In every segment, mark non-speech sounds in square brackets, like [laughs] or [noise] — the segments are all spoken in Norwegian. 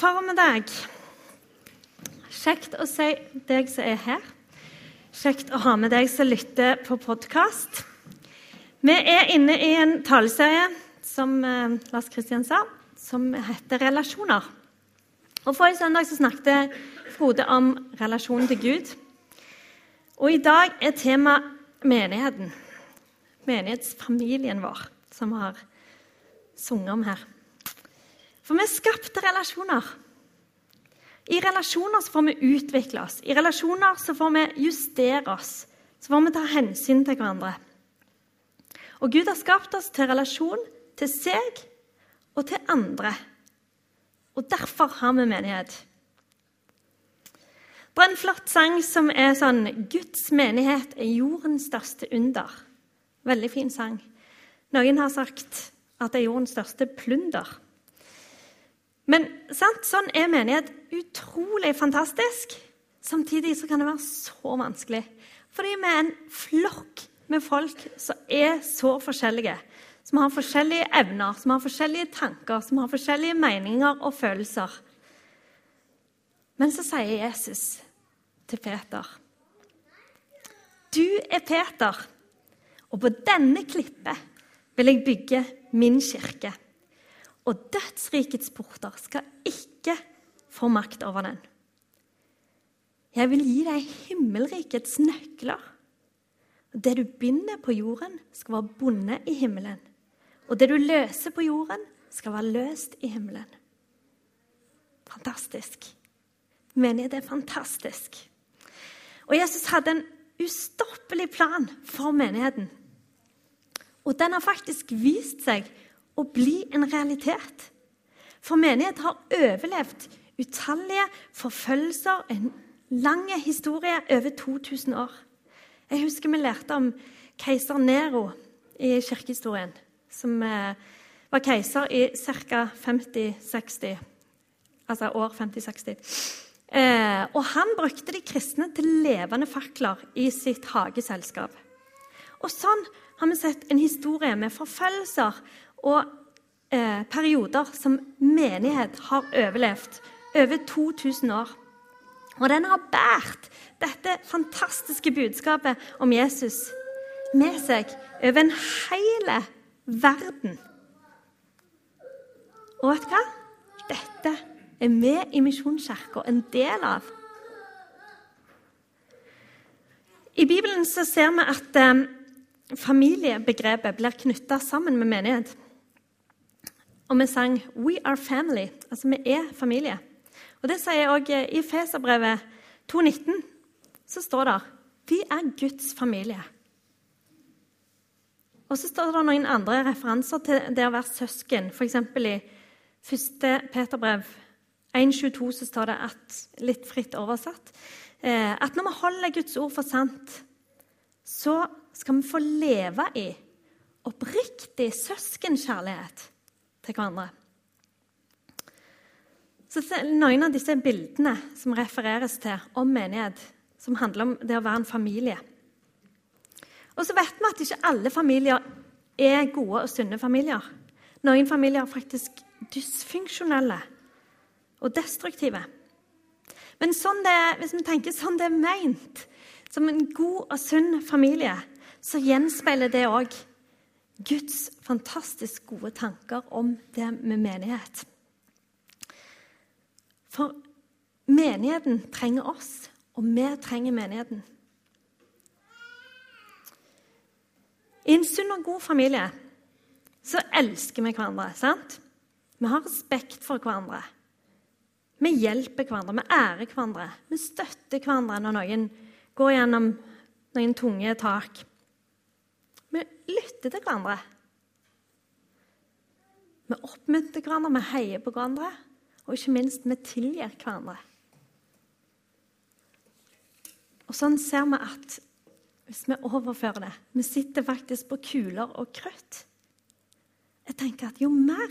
formiddag. Kjekt å se deg som er her. Kjekt å ha med deg som lytter på podkast. Vi er inne i en taleserie som eh, Lars Kristian sa, som heter 'Relasjoner'. Og Forrige søndag så snakket Frode om relasjonen til Gud. Og i dag er tema menigheten. Menighetsfamilien vår, som vi har sunget om her. For vi er skapt til relasjoner. I relasjoner så får vi utvikle oss. I relasjoner så får vi justere oss. Så får vi ta hensyn til hverandre. Og Gud har skapt oss til relasjon til seg og til andre. Og derfor har vi menighet. Det er en flott sang som er sånn 'Guds menighet er jordens største under'. Veldig fin sang. Noen har sagt at det er jordens største plunder. Men sant, sånn er menighet utrolig fantastisk. Samtidig så kan det være så vanskelig. Fordi vi er en flokk med folk som er så forskjellige. Som har forskjellige evner, som har forskjellige tanker, som har forskjellige meninger og følelser. Men så sier Jesus til Peter Du er Peter, og på denne klippet vil jeg bygge min kirke og dødsrikets porter skal ikke få makt over den. Jeg vil gi deg himmelrikets nøkler. Det du binder på jorden, skal være bundet i himmelen. Og det du løser på jorden, skal være løst i himmelen. Fantastisk. Menighet er fantastisk. Og Jesus hadde en ustoppelig plan for menigheten. Og den har faktisk vist seg å bli en realitet. For menighet har overlevd utallige forfølgelser, en lang historie over 2000 år. Jeg husker vi lærte om keiser Nero i kirkehistorien, som eh, var keiser i ca. 50-60, altså år 50-60. Eh, og han brukte de kristne til levende fakler i sitt hageselskap. Og sånn har vi sett en historie med forfølgelser og eh, perioder som menighet har overlevd over 2000 år. Og den har båret dette fantastiske budskapet om Jesus med seg over en hel verden. Og vet du hva? Dette er vi i Misjonskirka en del av. I Bibelen så ser vi at eh, familiebegrepet blir knytta sammen med menighet. Og vi sang 'We are family', altså vi er familie. Og Det sier òg i Feserbrevet 2,19. Så står det 'Vi er Guds familie'. Og så står det noen andre referanser til det å være søsken. F.eks. i 1. Peterbrev 1,22 så står det at, litt fritt oversatt eh, at når vi holder Guds ord for sant, så skal vi få leve i oppriktig søskenkjærlighet til hverandre. Så Noen av disse bildene som refereres til om menighet, som handler om det å være en familie. Og så vet vi at ikke alle familier er gode og sunne familier. Noen familier er faktisk dysfunksjonelle og destruktive. Men sånn det, hvis vi tenker sånn det er meint, som en god og sunn familie, så gjenspeiler det òg Guds fantastisk gode tanker om det med menighet. For menigheten trenger oss, og vi trenger menigheten. I en sunn og god familie så elsker vi hverandre. sant? Vi har respekt for hverandre. Vi hjelper hverandre, vi ærer hverandre. Vi støtter hverandre når noen går gjennom noen tunge tak. Vi lytter til hverandre. Vi oppmuntrer hverandre, vi heier på hverandre, og ikke minst vi tilgir hverandre. Og sånn ser vi at hvis vi overfører det Vi sitter faktisk på kuler og krutt. Jeg tenker at jo mer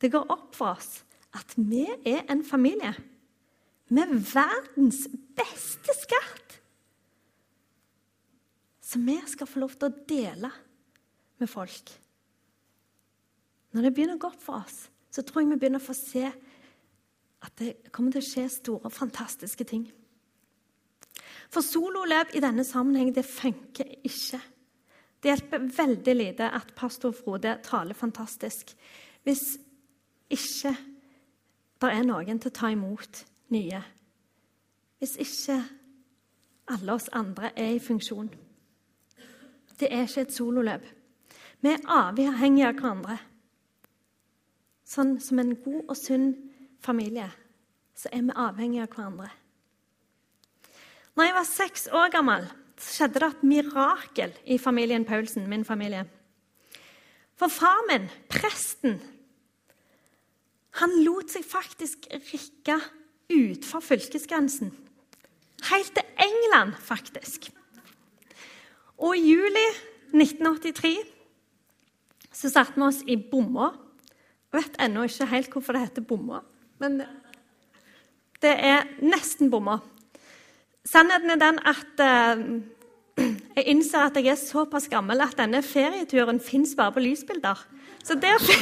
det går opp for oss at vi er en familie med verdens beste skatt som vi skal få lov til å dele med folk. Når det begynner å gå opp for oss, så tror jeg vi begynner å få se at det kommer til å skje store, fantastiske ting. For sololøp i denne sammenheng, det funker ikke. Det hjelper veldig lite at pastor Frode taler fantastisk hvis ikke det er noen til å ta imot nye. Hvis ikke alle oss andre er i funksjon. Det er ikke et sololøp. Vi er avhengige av hverandre. Sånn som en god og sunn familie, så er vi avhengige av hverandre. Når jeg var seks år gammel, skjedde det et mirakel i familien Paulsen, min familie. For far min, presten, han lot seg faktisk rikke utfor fylkesgrensen. Helt til England, faktisk. Og i juli 1983 så satte vi oss i bomma. Jeg vet ennå ikke helt hvorfor det heter bomma, men det er nesten bomma. Sannheten er den at eh, [clears throat] jeg innser at jeg er såpass gammel at denne ferieturen fins bare på lysbilder. Så det å,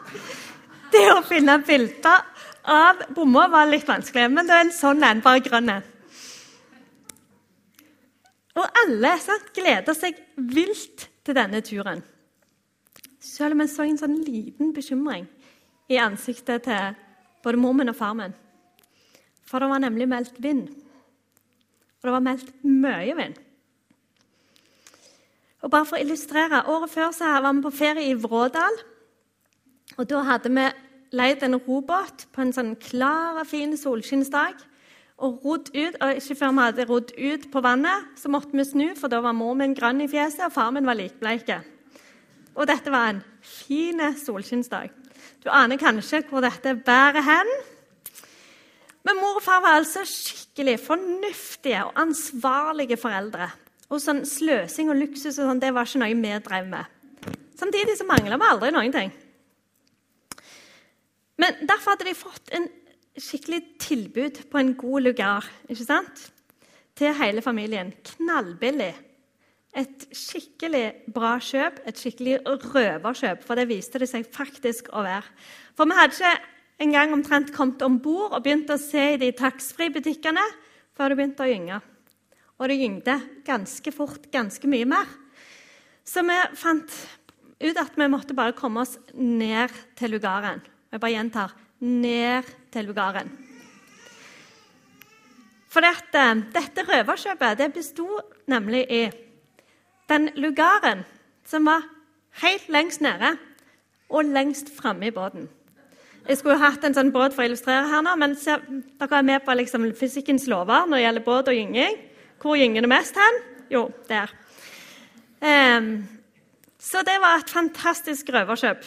[laughs] det å finne bilder av bomma var litt vanskelig, men det er en sånn en, bare grønn en. Og alle sant, gleder seg vilt til denne turen. Selv om jeg så en sånn liten bekymring i ansiktet til både mor min og far min. For det var nemlig meldt vind. Og det var meldt mye vind. Og bare for å illustrere, Året før så var vi på ferie i Vrådal. Og Da hadde vi leid en robåt på en sånn klar og fin solskinnsdag og rodd ut. Og ikke før vi hadde rodd ut på vannet, så måtte vi snu, for da var mor min grønn i fjeset, og far min var likbleik. Og dette var en fin solskinnsdag. Du aner kanskje hvor dette bærer hen. Men mor og far var altså skikkelig fornuftige og ansvarlige foreldre. Og sånn sløsing og luksus og sånn, det var ikke noe vi drev med. Samtidig så mangla vi aldri noen ting. Men derfor hadde de fått en skikkelig tilbud på en god lugar ikke sant? til hele familien. Knallbillig. Et skikkelig bra kjøp, et skikkelig røverkjøp, for det viste det seg faktisk å være. For vi hadde ikke engang omtrent kommet om bord og begynt å se i de taxfree-butikkene før det begynte å gynge. Og det gyngde ganske fort, ganske mye mer. Så vi fant ut at vi måtte bare komme oss ned til lugaren. Jeg bare gjentar ned til lugaren. For dette, dette røverkjøpet det besto nemlig i den lugaren som var helt lengst nede og lengst framme i båten. Jeg skulle hatt en sånn båt for å illustrere her nå, men se, dere er med på liksom fysikkens lover når det gjelder båt og gynging. Hvor gynger det mest hen? Jo, der. Um, så det var et fantastisk røverkjøp.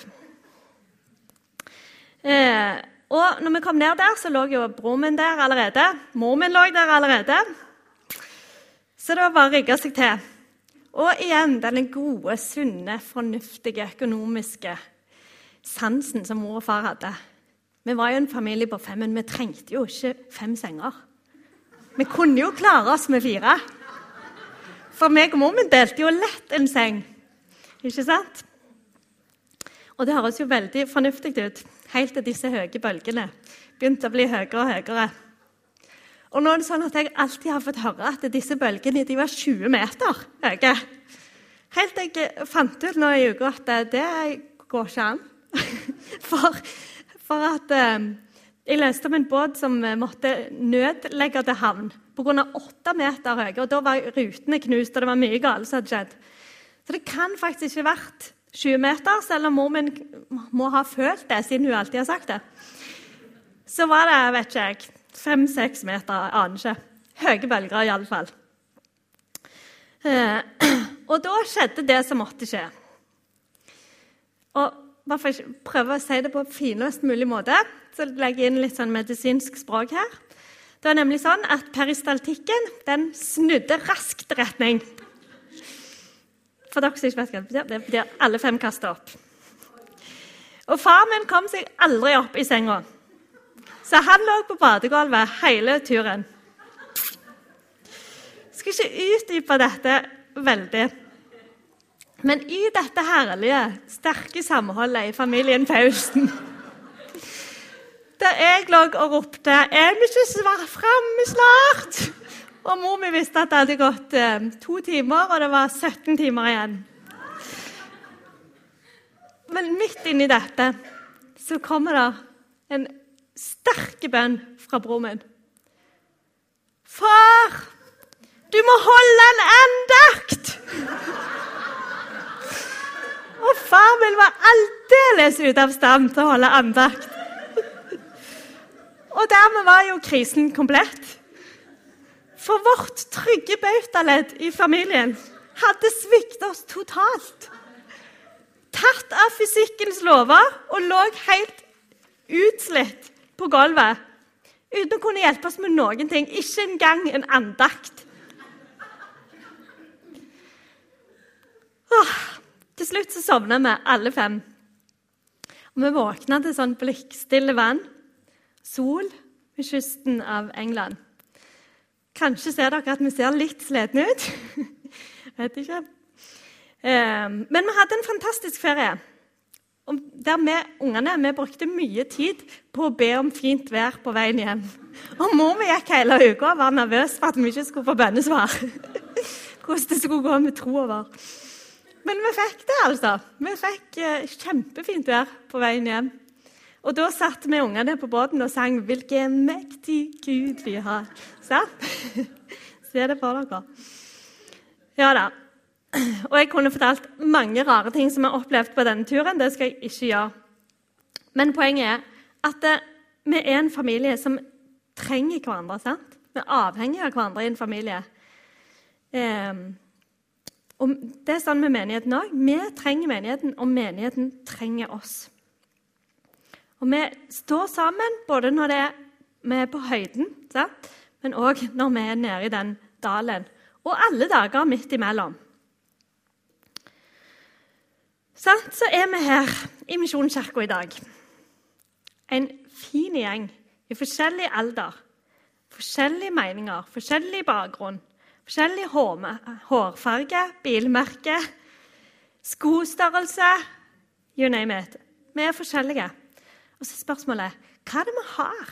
Eh, og når vi kom ned der, så lå jo broren min der allerede. Mor min lå der allerede. Så det var bare å rigge seg til. Og igjen denne gode, sunne, fornuftige, økonomiske sansen som mor og far hadde. Vi var jo en familie på fem, men vi trengte jo ikke fem senger. Vi kunne jo klare oss med fire. For meg og mor min delte jo lett en seng. Ikke sant? Og det høres jo veldig fornuftig ut helt til disse høye bølgene begynte å bli høyere og høyere. Og nå er det sånn at Jeg alltid har fått høre at disse bølgene de var 20 meter høye. Helt til jeg fant ut nå i uka at det går ikke an. [laughs] For, for at eh, jeg leste om en båt som måtte nødlegge til havn pga. åtte meter høye. Og da var rutene knust, og det var mye galt som hadde skjedd. Så det kan faktisk ikke vært 20 meter, selv om mor min må ha følt det, siden hun alltid har sagt det. Så var det vet ikke jeg, fem-seks meter, jeg aner ikke. Høye bølger, iallfall. Eh, og da skjedde det som måtte skje. Og bare for å prøve å si det på finest mulig måte, så legger jeg inn litt sånn medisinsk språk her. Det var nemlig sånn at Peristaltikken den snudde raskt retning. For dere som ikke vet hva det betyr, det betyr alle fem kaster opp. Og far min kom seg aldri opp i senga, så han lå på badegulvet hele turen. Jeg skal ikke utdype dette veldig. Men i dette herlige, sterke samholdet i familien Paulsen Der jeg lå og ropte 'Er vi ikke fremme snart?' Og mor mi visste at det hadde gått eh, to timer, og det var 17 timer igjen. Men midt inni dette så kommer det en sterk bønn fra bror min. Far, du må holde en andakt! Og far min var aldeles ute av stand til å holde andakt. Og dermed var jo krisen komplett. For vårt trygge bautaledd i familien hadde sviktet oss totalt. Tatt av fysikkens lover og lå helt utslitt på gulvet. Uten å kunne hjelpe oss med noen ting. Ikke engang en andakt. Åh, til slutt så sovna vi, alle fem. Og vi våkna til sånn blikkstille vann. Sol ved kysten av England. Kanskje ser dere at vi ser litt slitne ut. [laughs] Vet ikke. Ehm, men vi hadde en fantastisk ferie. Der vi ungene vi brukte mye tid på å be om fint vær på veien hjem. Og mor mi gikk hele uka og var nervøs for at vi ikke skulle få bønnesvar. [laughs] Hvordan det skulle gå med troa vår. Men vi fikk det, altså. Vi fikk eh, kjempefint vær på veien hjem. Og da satt vi ungene på båten og sang 'Hvilken mektig Gud vi har'. Sant? [laughs] Se det for dere. Ja da. Og jeg kunne fortalt mange rare ting som jeg har opplevd på denne turen. Det skal jeg ikke gjøre. Men poenget er at eh, vi er en familie som trenger hverandre. sant? Vi er avhengige av hverandre i en familie. Eh, og Det er sånn med menigheten òg. Vi trenger menigheten, og menigheten trenger oss. Og Vi står sammen både når er, vi er på høyden, sant? men òg når vi er nede i den dalen. Og alle dager midt imellom. Sånn, så er vi her i Misjonskirka i dag. En fin gjeng i forskjellig alder, forskjellige meninger, forskjellig bakgrunn, forskjellig hårfarge, bilmerke, skostørrelse You name it. Vi er forskjellige. Og så er spørsmålet hva er det vi har?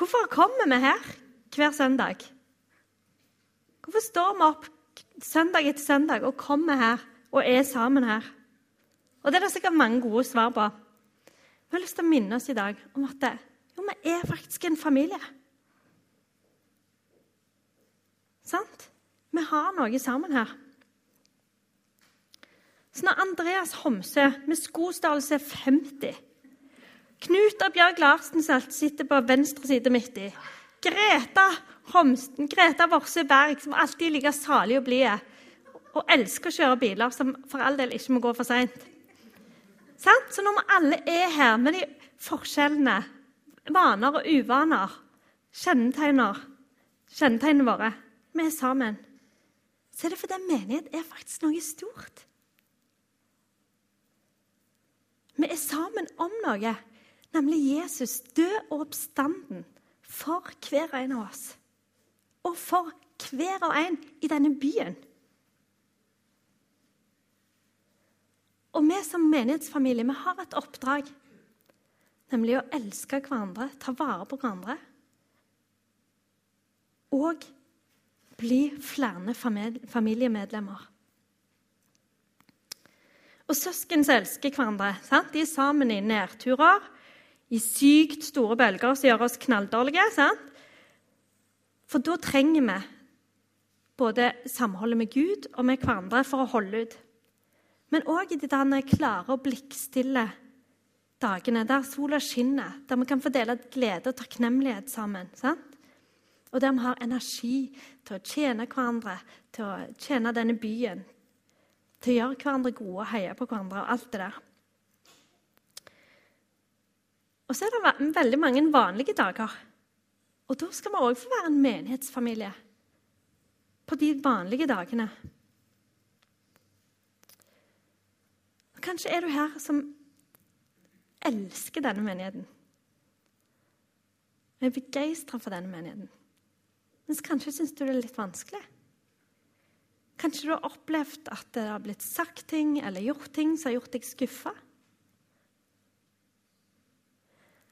Hvorfor kommer vi her hver søndag? Hvorfor står vi opp søndag etter søndag og kommer her og er sammen her? Og Det er det sikkert mange gode svar på. Vi har lyst til å minne oss i dag om at jo, vi er faktisk en familie. Sant? Vi har noe sammen her. Så når Andreas Homsø med skostørrelse 50 Knut og Bjørg Larsen sitter på venstre side midt i. Greta, Homsten, Greta Vorsø Berg, som alltid er like salig og blid, og elsker å kjøre biler, som for all del ikke må gå for seint. Så når vi alle er her med de forskjellene, vaner og uvaner, kjennetegner, kjennetegnene våre, vi er sammen, så er det fordi menighet er faktisk noe stort. Vi er sammen om noe, nemlig Jesus død og oppstanden for hver en av oss. Og for hver og en i denne byen. Og vi som menighetsfamilie vi har et oppdrag, nemlig å elske hverandre, ta vare på hverandre. Og bli flere familiemedlemmer. Og søsken elsker hverandre. Sant? De er sammen i nedturer, i sykt store bølger som gjør oss knalldårlige. Sant? For da trenger vi både samholdet med Gud og med hverandre for å holde ut. Men òg i de der klare og blikkstille dagene der sola skinner, der vi kan få dele glede og takknemlighet sammen. Sant? Og der vi har energi til å tjene hverandre, til å tjene denne byen, til å gjøre hverandre gode og heie på hverandre og alt det der. Og så er det veldig mange vanlige dager. Og da skal vi òg få være en menighetsfamilie på de vanlige dagene. Kanskje er du her som elsker denne menigheten. Og er begeistra for denne menigheten. Mens kanskje syns du det er litt vanskelig. Kanskje du har opplevd at det har blitt sagt ting eller gjort ting som har gjort deg skuffa.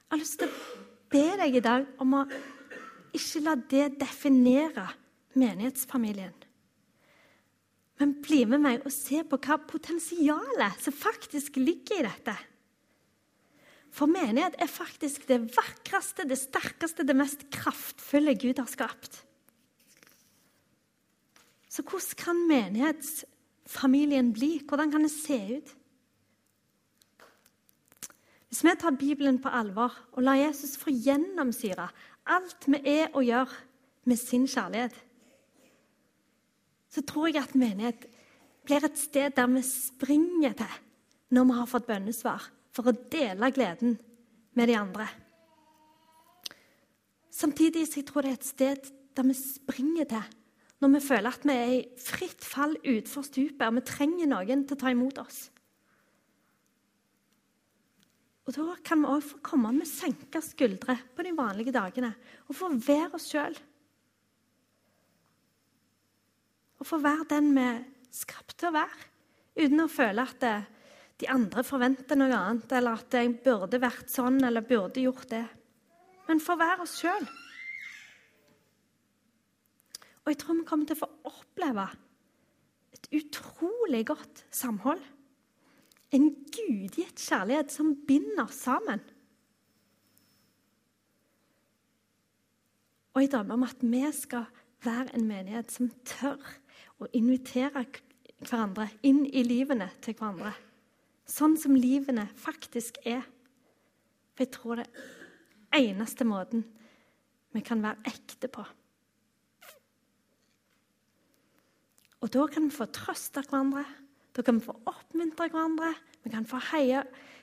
Jeg har lyst til å be deg i dag om å ikke la det definere menighetsfamilien. Men bli med meg og se på hva potensialet som faktisk ligger i dette. For menighet er faktisk det vakreste, det sterkeste, det mest kraftfulle Gud har skapt. Så hvordan kan menighetsfamilien bli? Hvordan kan det se ut? Hvis vi tar Bibelen på alvor og lar Jesus få gjennomsyre alt vi er og gjør, med sin kjærlighet, så tror jeg at menighet blir et sted der vi springer til når vi har fått bønnesvar, for å dele gleden med de andre. Samtidig så jeg tror det er et sted der vi springer til når vi føler at vi er i fritt fall utfor stupet og vi trenger noen til å ta imot oss. Og Da kan vi òg få komme med senka skuldre på de vanlige dagene og få være oss sjøl. Og få være den vi er skapt til å være, uten å føle at det, de andre forventer noe annet, eller at jeg burde vært sånn eller burde gjort det. Men få være oss sjøl. Og jeg tror vi kommer til å få oppleve et utrolig godt samhold. En gudgitt kjærlighet som binder sammen. Og jeg drømmer om at vi skal være en menighet som tør å invitere hverandre inn i livene til hverandre. Sånn som livene faktisk er. For jeg tror det er eneste måten vi kan være ekte på. Og da kan vi få trøste hverandre, da kan vi få oppmuntre hverandre, vi kan få heie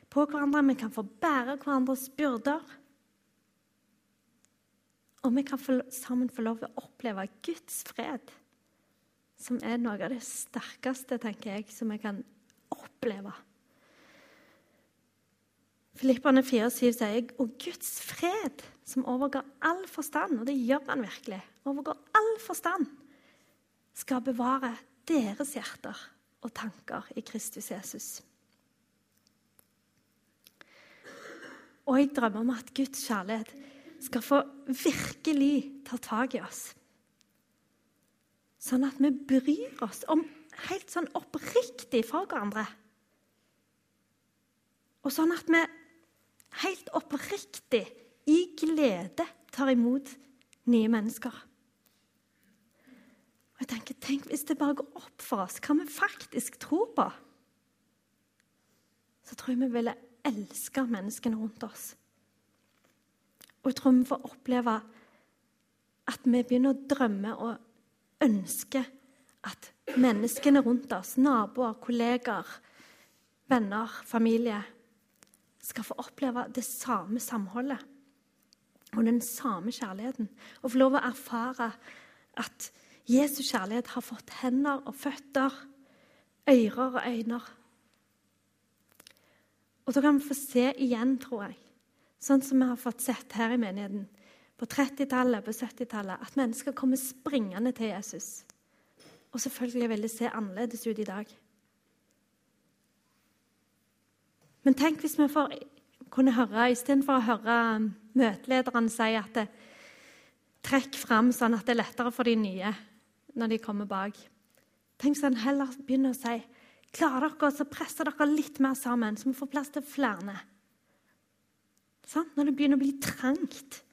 på hverandre, vi kan få bære hverandres byrder. Og vi kan få, sammen få lov til å oppleve Guds fred, som er noe av det sterkeste tenker jeg, som vi kan oppleve. Filippane 4,7 sier og Guds fred, som overgår all forstand, og det gjør han virkelig, overgår all forstand, skal bevare deres hjerter og tanker i Kristus Jesus. Og jeg drømmer om at Guds kjærlighet skal få virkelig ta tak i oss. Sånn at vi bryr oss om helt sånn oppriktig for hverandre. Og sånn at vi helt oppriktig, i glede, tar imot nye mennesker. Og jeg tenker, Tenk hvis det bare går opp for oss hva vi faktisk tror på. Så tror jeg vi ville elske menneskene rundt oss. Og jeg tror vi får oppleve at vi begynner å drømme og ønske at menneskene rundt oss, naboer, kollegaer, venner, familie, skal få oppleve det samme samholdet og den samme kjærligheten. Og få lov å erfare at Jesu kjærlighet har fått hender og føtter, ører og øyne. Og da kan vi få se igjen, tror jeg, sånn som vi har fått sett her i menigheten på 30-tallet, på 70-tallet, at mennesker kommer springende til Jesus. Og selvfølgelig vil det se annerledes ut i dag. Men tenk hvis vi får kunne høre, istedenfor å høre møtelederen si at det, trekk fram sånn at det er lettere for de nye når de kommer bak. Tenk så en heller begynner å si Klarer dere, så presser dere litt mer sammen, så vi får plass til flere. Sånn? Når det begynner å bli trangt.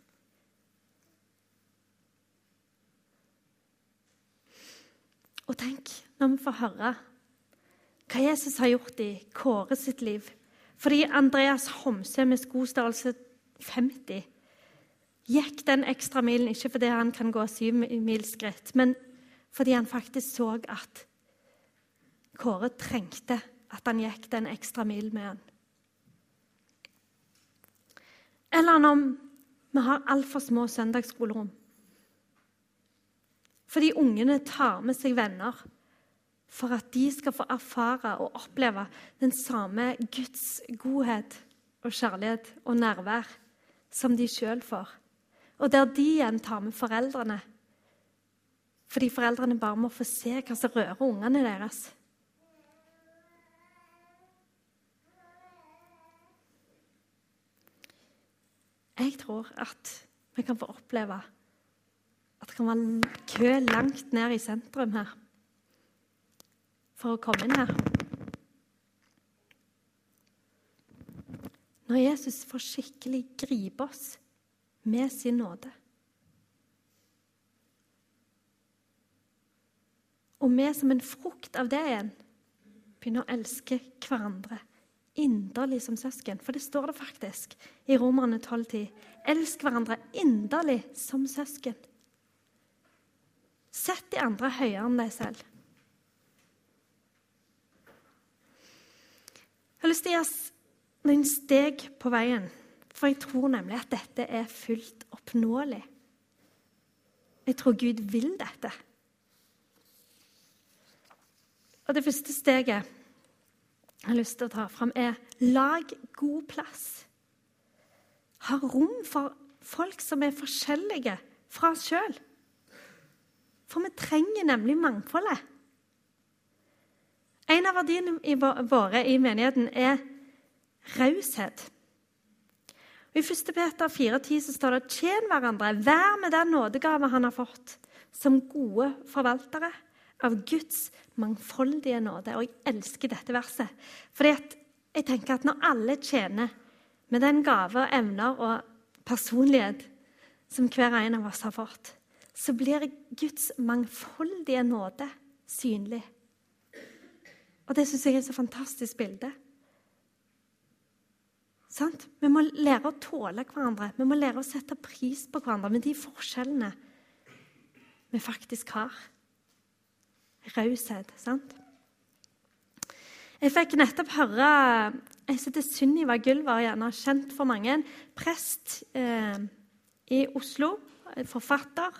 Og tenk når vi får høre hva Jesus har gjort i Kåre sitt liv. Fordi Andreas Homsø med skostørrelse 50 gikk den ekstra milen, ikke fordi han kan gå syv mil skritt, men fordi han faktisk så at Kåre trengte at han gikk den ekstra mil med han. Eller når vi har altfor små søndagsskolerom. Fordi ungene tar med seg venner for at de skal få erfare og oppleve den samme Guds godhet og kjærlighet og nærvær som de sjøl får. Og der de igjen tar med foreldrene fordi foreldrene bare må få se hva som rører ungene deres. Jeg tror at vi kan få oppleve at det kan være kø langt ned i sentrum her for å komme inn her. Når Jesus får skikkelig gripe oss med sin nåde. Og vi som en frukt av det igjen begynner å elske hverandre inderlig som søsken. For det står det faktisk i Romerne 12,10. Elsk hverandre inderlig som søsken. Sett de andre høyere enn deg selv. Jeg har lyst til å gi oss noen steg på veien, for jeg tror nemlig at dette er fullt oppnåelig. Jeg tror Gud vil dette. Og Det første steget jeg har lyst til å ta fram, er lag god plass. Ha rom for folk som er forskjellige fra oss sjøl. For vi trenger nemlig mangfoldet. En av verdiene våre i menigheten er raushet. I 1. Peter 4,10 står det tjen hverandre, vær med den nådegave han har fått, som gode forvaltere av Guds mangfoldige nåde. Og jeg elsker dette verset. Fordi jeg tenker at når alle tjener med den gave, og evner og personlighet som hver en av oss har fått, så blir Guds mangfoldige nåde synlig. Og det syns jeg er et så fantastisk bilde. Sant? Vi må lære å tåle hverandre. Vi må lære å sette pris på hverandre med de forskjellene vi faktisk har. Raushet? Jeg fikk nettopp høre Jeg heter Sunniva Gylver, gjerne kjent for mange. Prest eh, i Oslo forfatter,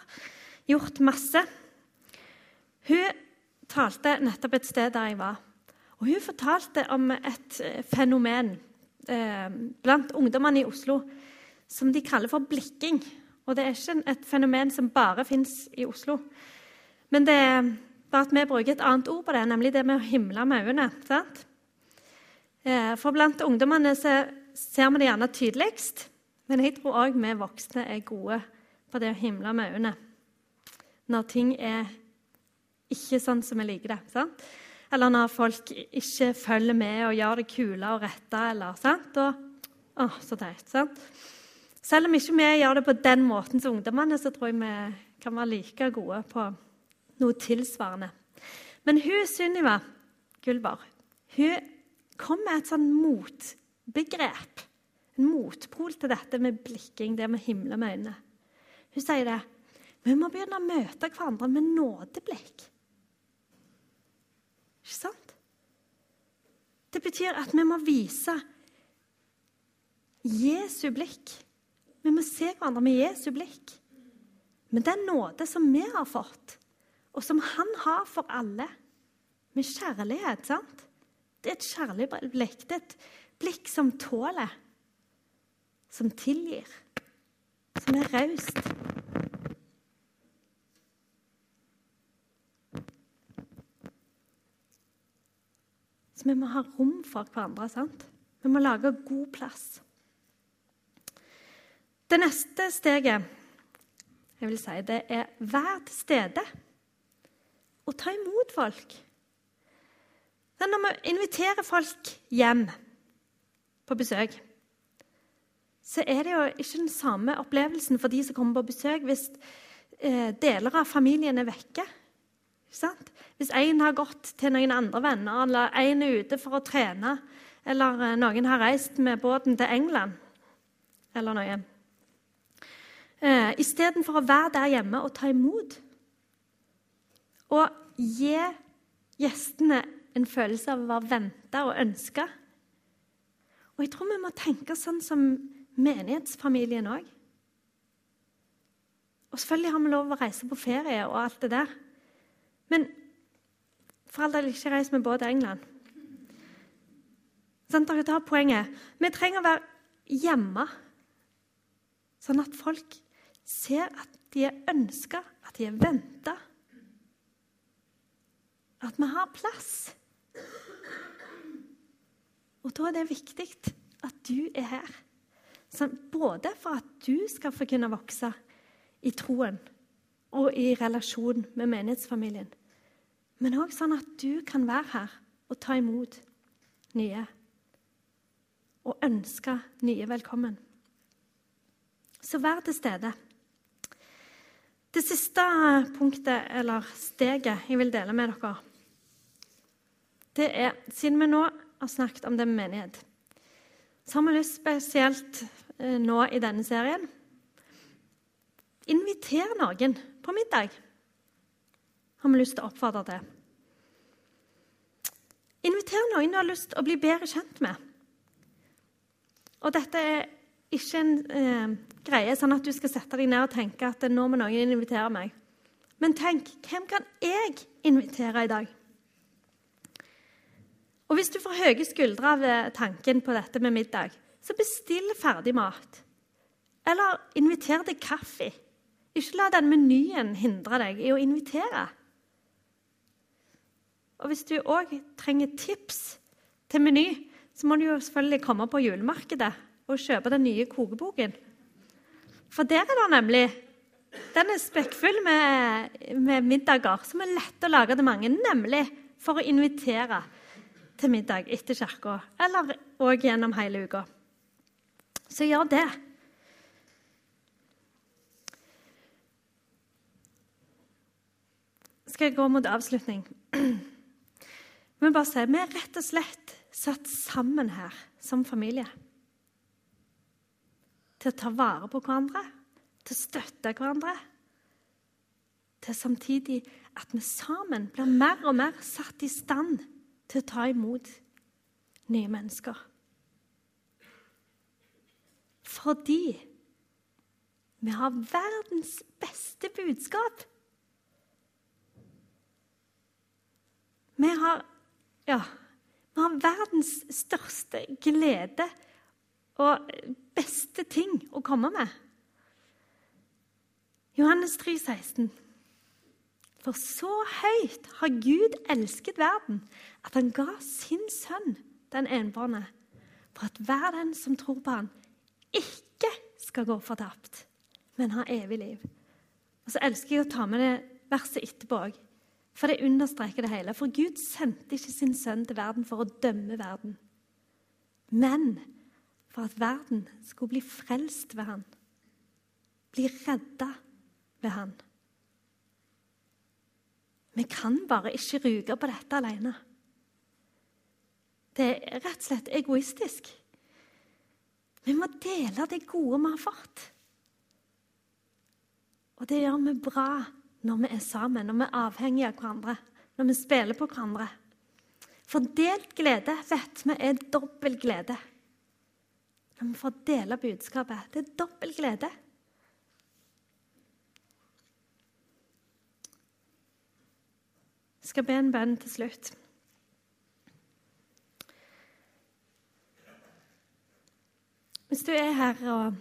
gjort masse. Hun talte nettopp et sted der jeg var. Og Hun fortalte om et eh, fenomen eh, blant ungdommene i Oslo som de kaller for blikking. Og Det er ikke et fenomen som bare fins i Oslo. Men det bare at vi bruker et annet ord på det, nemlig det med å himle med øynene. sant? Eh, for blant ungdommene ser vi det gjerne tydeligst. Men jeg tror òg vi voksne er gode på det å himle med øynene når ting er ikke sånn som vi liker det. Sant? Eller når folk ikke følger med og gjør det kule og rette. Eller, sant? Og, å, så teit, sant? Selv om ikke vi gjør det på den måten som ungdommene, så tror jeg vi kan være like gode på noe tilsvarende. Men hun Sunniva Gullvar, hun kom med et sånn motbegrep. En motpol til dette med blikking, det med himle med øynene. Hun sier det. Vi må begynne å møte hverandre med nådeblikk. Ikke sant? Det betyr at vi må vise Jesu blikk. Vi må se hverandre med Jesu blikk. Med den nåde som vi har fått, og som han har for alle. Med kjærlighet, sant? Det er et kjærlig blikk. Det er et blikk som tåler, som tilgir, som er raust. vi må ha rom for hverandre. sant? Vi må lage god plass. Det neste steget jeg vil si, det er vær til stede og ta imot folk. Det når vi inviterer folk hjem på besøk, så er det jo ikke den samme opplevelsen for de som kommer på besøk, hvis eh, deler av familien er vekke. Hvis en har gått til noen andre venner, eller en er ute for å trene, eller eh, noen har reist med båten til England, eller noe eh, Istedenfor å være der hjemme og ta imot og gi gjestene en følelse av å være venta og ønska. Og jeg tror vi må tenke sånn som menighetsfamilien òg. Og selvfølgelig har vi lov å reise på ferie og alt det der. Men for all del ikke reis med båt til England. Sånn, dere tar poenget. Vi trenger å være hjemme, sånn at folk ser at de er ønska, at de er venta. At vi har plass. Og da er det viktig at du er her. Både for at du skal få kunne vokse i troen og i relasjon med menighetsfamilien, men òg sånn at du kan være her og ta imot nye. Og ønske nye velkommen. Så vær til stede. Det siste punktet, eller steget, jeg vil dele med dere, det er Siden vi nå har snakket om det med menighet, så har vi lyst spesielt eh, nå i denne serien Inviter noen på middag. Har vi lyst til å oppfordre til. Inviter noen du har lyst til å bli bedre kjent med. Og dette er ikke en eh, greie sånn at du skal sette deg ned og tenke at nå må noen invitere meg. Men tenk hvem kan jeg invitere i dag? Og hvis du får høye skuldre av eh, tanken på dette med middag, så bestill ferdig mat. Eller inviter til kaffe. Ikke la den menyen hindre deg i å invitere. Og hvis du òg trenger tips til Meny, så må du jo selvfølgelig komme på julemarkedet og kjøpe den nye kokeboken. For der er det nemlig Den er spekkfull med, med middager som er lette å lage til mange, nemlig for å invitere til middag etter kirka, eller òg gjennom hele uka. Så gjør det. Skal jeg gå mot avslutning? [clears throat] Vi bare si, vi er rett og slett satt sammen her som familie. Til å ta vare på hverandre, til å støtte hverandre. Til samtidig at vi sammen blir mer og mer satt i stand til å ta imot nye mennesker. Fordi vi har verdens beste budskap. Vi har, ja, vi har verdens største glede og beste ting å komme med. Johannes 3, 16. For så høyt har Gud elsket verden, at han ga sin sønn, den enbårne, for at hver den som tror på han, ikke skal gå fortapt, men ha evig liv. Og Så elsker jeg å ta med det verset etterpå òg, for det understreker det hele. For Gud sendte ikke sin sønn til verden for å dømme verden, men for at verden skulle bli frelst ved han, bli redda ved han. Vi kan bare ikke ruge på dette alene. Det er rett og slett egoistisk. Vi må dele det gode vi har fått. Og det gjør vi bra når vi er sammen, når vi er avhengige av hverandre, når vi spiller på hverandre. For delt glede vet vi er dobbel glede. Når vi får dele budskapet. Det er dobbel glede. Jeg skal be en bønn til slutt. Hvis du er her og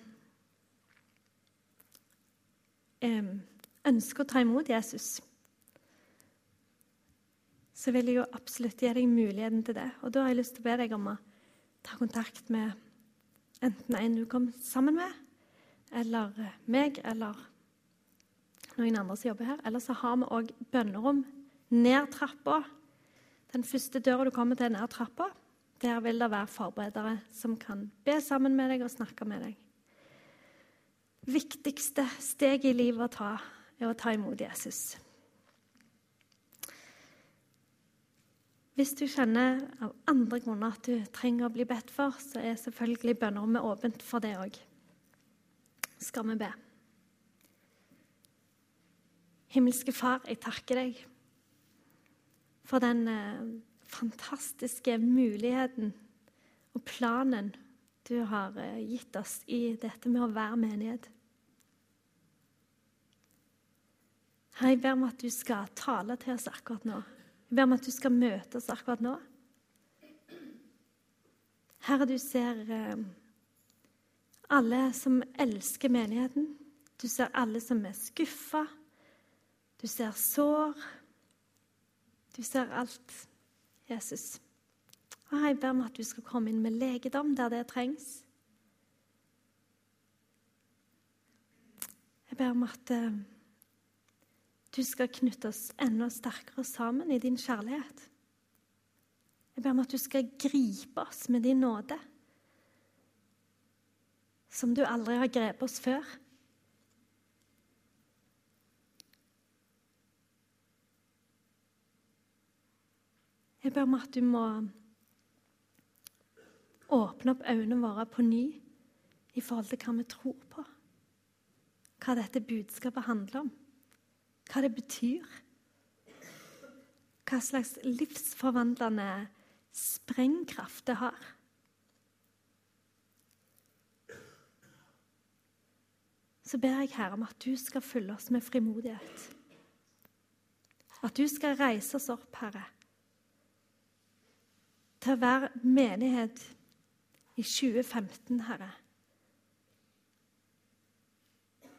ønsker å ta imot Jesus, så vil jeg jo absolutt gi deg muligheten til det. Og da har jeg lyst til å be deg om å ta kontakt med enten en du kom sammen med, eller meg, eller noen andre som jobber her. Eller så har vi òg bønnerom ned trappa. Den første døra du kommer til, er ned trappa. Der vil det være forberedere som kan be sammen med deg og snakke med deg. Viktigste steget i livet å ta er å ta imot Jesus. Hvis du kjenner av andre grunner at du trenger å bli bedt for, så er selvfølgelig bønnerommet åpent for det òg. Skal vi be. Himmelske Far, jeg takker deg for den eh, fantastiske muligheten og planen du har eh, gitt oss i dette med å være menighet. Herre, jeg ber om at du skal tale til oss akkurat nå. Jeg ber om at du skal møte oss akkurat nå. Herre, du ser eh, alle som elsker menigheten. Du ser alle som er skuffa. Du ser sår. Du ser alt, Jesus. Og jeg ber om at du skal komme inn med legedom der det trengs. Jeg ber om at eh, du skal knytte oss enda sterkere sammen i din kjærlighet. Jeg ber om at du skal gripe oss med din nåde, som du aldri har grepet oss før. Jeg ber om at du må åpne opp øynene våre på ny i forhold til hva vi tror på. Hva dette budskapet handler om. Hva det betyr. Hva slags livsforvandlende sprengkraft det har. Så ber jeg Herre om at du skal fylle oss med frimodighet. At du skal reise oss opp, Herre, til å være menighet i 2015, Herre.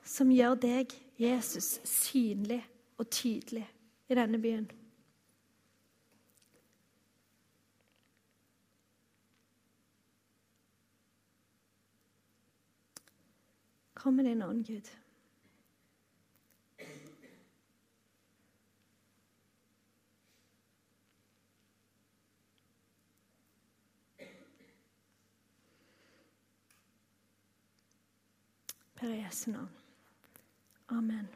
Som gjør deg, Jesus, synlig og tydelig i denne byen. Kom med din ånd, Gud. Per Jesu navn. Amen.